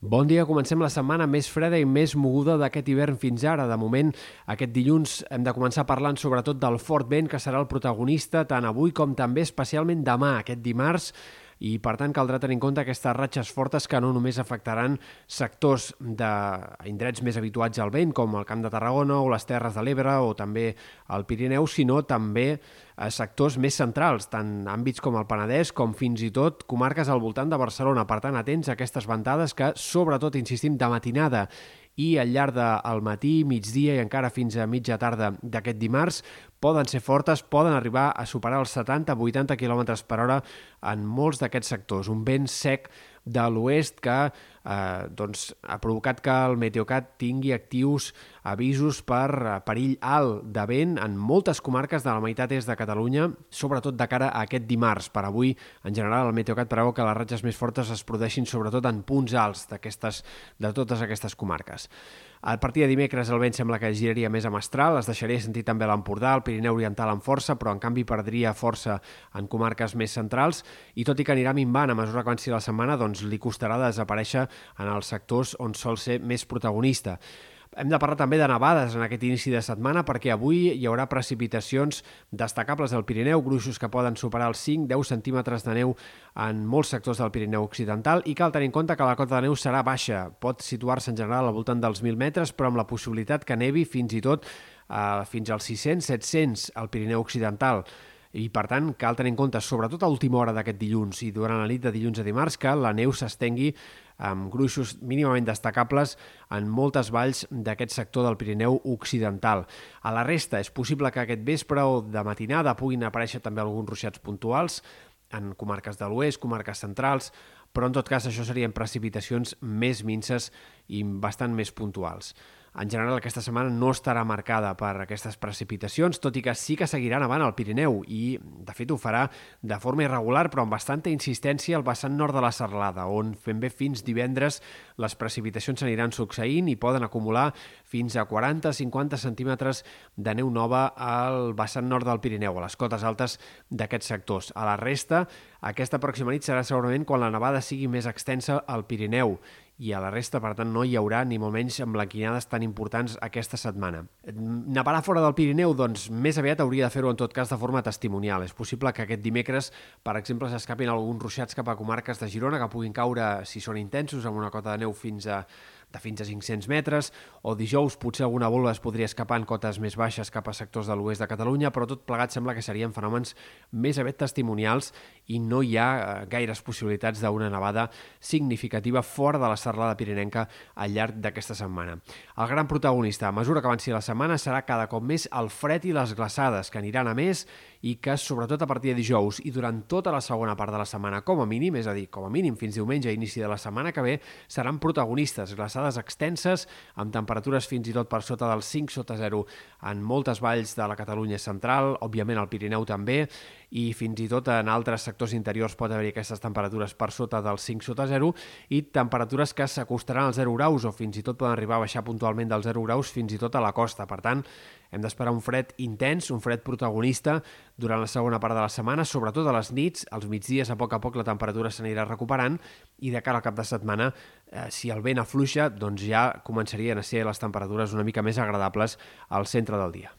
Bon dia, comencem la setmana més freda i més moguda d'aquest hivern fins ara. De moment, aquest dilluns hem de començar parlant sobretot del fort vent, que serà el protagonista tant avui com també especialment demà, aquest dimarts, i per tant caldrà tenir en compte aquestes ratxes fortes que no només afectaran sectors d'indrets més habituats al vent, com el Camp de Tarragona o les Terres de l'Ebre o també el Pirineu, sinó també sectors més centrals, tant àmbits com el Penedès com fins i tot comarques al voltant de Barcelona. Per tant, atents a aquestes ventades que, sobretot, insistim, de matinada i al llarg del matí, migdia i encara fins a mitja tarda d'aquest dimarts poden ser fortes, poden arribar a superar els 70-80 km per hora en molts d'aquests sectors. Un vent sec de l'oest que eh, doncs, ha provocat que el Meteocat tingui actius avisos per eh, perill alt de vent en moltes comarques de la meitat est de Catalunya, sobretot de cara a aquest dimarts. Per avui, en general, el Meteocat preveu que les ratxes més fortes es produeixin sobretot en punts alts de totes aquestes comarques. A partir de dimecres el vent sembla que giraria més a mestral, es deixaria sentir també l'Empordà, el Pirineu Oriental amb força, però en canvi perdria força en comarques més centrals i tot i que anirà minvant a mesura que avanci la setmana, doncs li costarà desaparèixer en els sectors on sol ser més protagonista. Hem de parlar també de nevades en aquest inici de setmana perquè avui hi haurà precipitacions destacables al Pirineu, gruixos que poden superar els 5-10 centímetres de neu en molts sectors del Pirineu Occidental i cal tenir en compte que la cota de neu serà baixa. Pot situar-se en general al voltant dels 1.000 metres, però amb la possibilitat que nevi fins i tot eh, fins als 600-700 al Pirineu Occidental i per tant cal tenir en compte, sobretot a última hora d'aquest dilluns i durant la nit de dilluns a dimarts, que la neu s'estengui amb gruixos mínimament destacables en moltes valls d'aquest sector del Pirineu Occidental. A la resta és possible que aquest vespre o de matinada puguin aparèixer també alguns ruixats puntuals en comarques de l'oest, comarques centrals, però en tot cas això serien precipitacions més minces i bastant més puntuals. En general, aquesta setmana no estarà marcada per aquestes precipitacions, tot i que sí que seguiran avant al Pirineu i, de fet, ho farà de forma irregular, però amb bastanta insistència al vessant nord de la Serlada, on fent bé fins divendres les precipitacions s'aniran succeint i poden acumular fins a 40-50 centímetres de neu nova al vessant nord del Pirineu, a les cotes altes d'aquests sectors. A la resta, aquesta pròxima nit serà segurament quan la nevada sigui més extensa al Pirineu i a la resta, per tant, no hi haurà ni molt menys emblanquinades tan importants aquesta setmana. Nevarà fora del Pirineu? Doncs més aviat hauria de fer-ho en tot cas de forma testimonial. És possible que aquest dimecres, per exemple, s'escapin alguns ruixats cap a comarques de Girona que puguin caure, si són intensos, amb una cota de neu fins a de fins a 500 metres, o dijous potser alguna bola es podria escapar en cotes més baixes cap a sectors de l'oest de Catalunya, però tot plegat sembla que serien fenòmens més aviat testimonials i no hi ha eh, gaires possibilitats d'una nevada significativa fora de la serralada pirinenca al llarg d'aquesta setmana. El gran protagonista, a mesura que avanci la setmana, serà cada cop més el fred i les glaçades, que aniran a més i que, sobretot a partir de dijous i durant tota la segona part de la setmana, com a mínim, és a dir, com a mínim fins diumenge, inici de la setmana que ve, seran protagonistes, glaçades extenses, amb temperatures fins i tot per sota dels 5 sota 0 en moltes valls de la Catalunya central, òbviament al Pirineu també, i fins i tot en altres sectors interiors pot haver aquestes temperatures per sota dels 5 sota 0 i temperatures que s'acostaran als 0 graus o fins i tot poden arribar a baixar puntualment dels 0 graus fins i tot a la costa. Per tant, hem d'esperar un fred intens, un fred protagonista durant la segona part de la setmana, sobretot a les nits, als migdies a poc a poc la temperatura s'anirà recuperant i de cara al cap de setmana, eh, si el vent afluixa, doncs ja començarien a ser les temperatures una mica més agradables al centre del dia.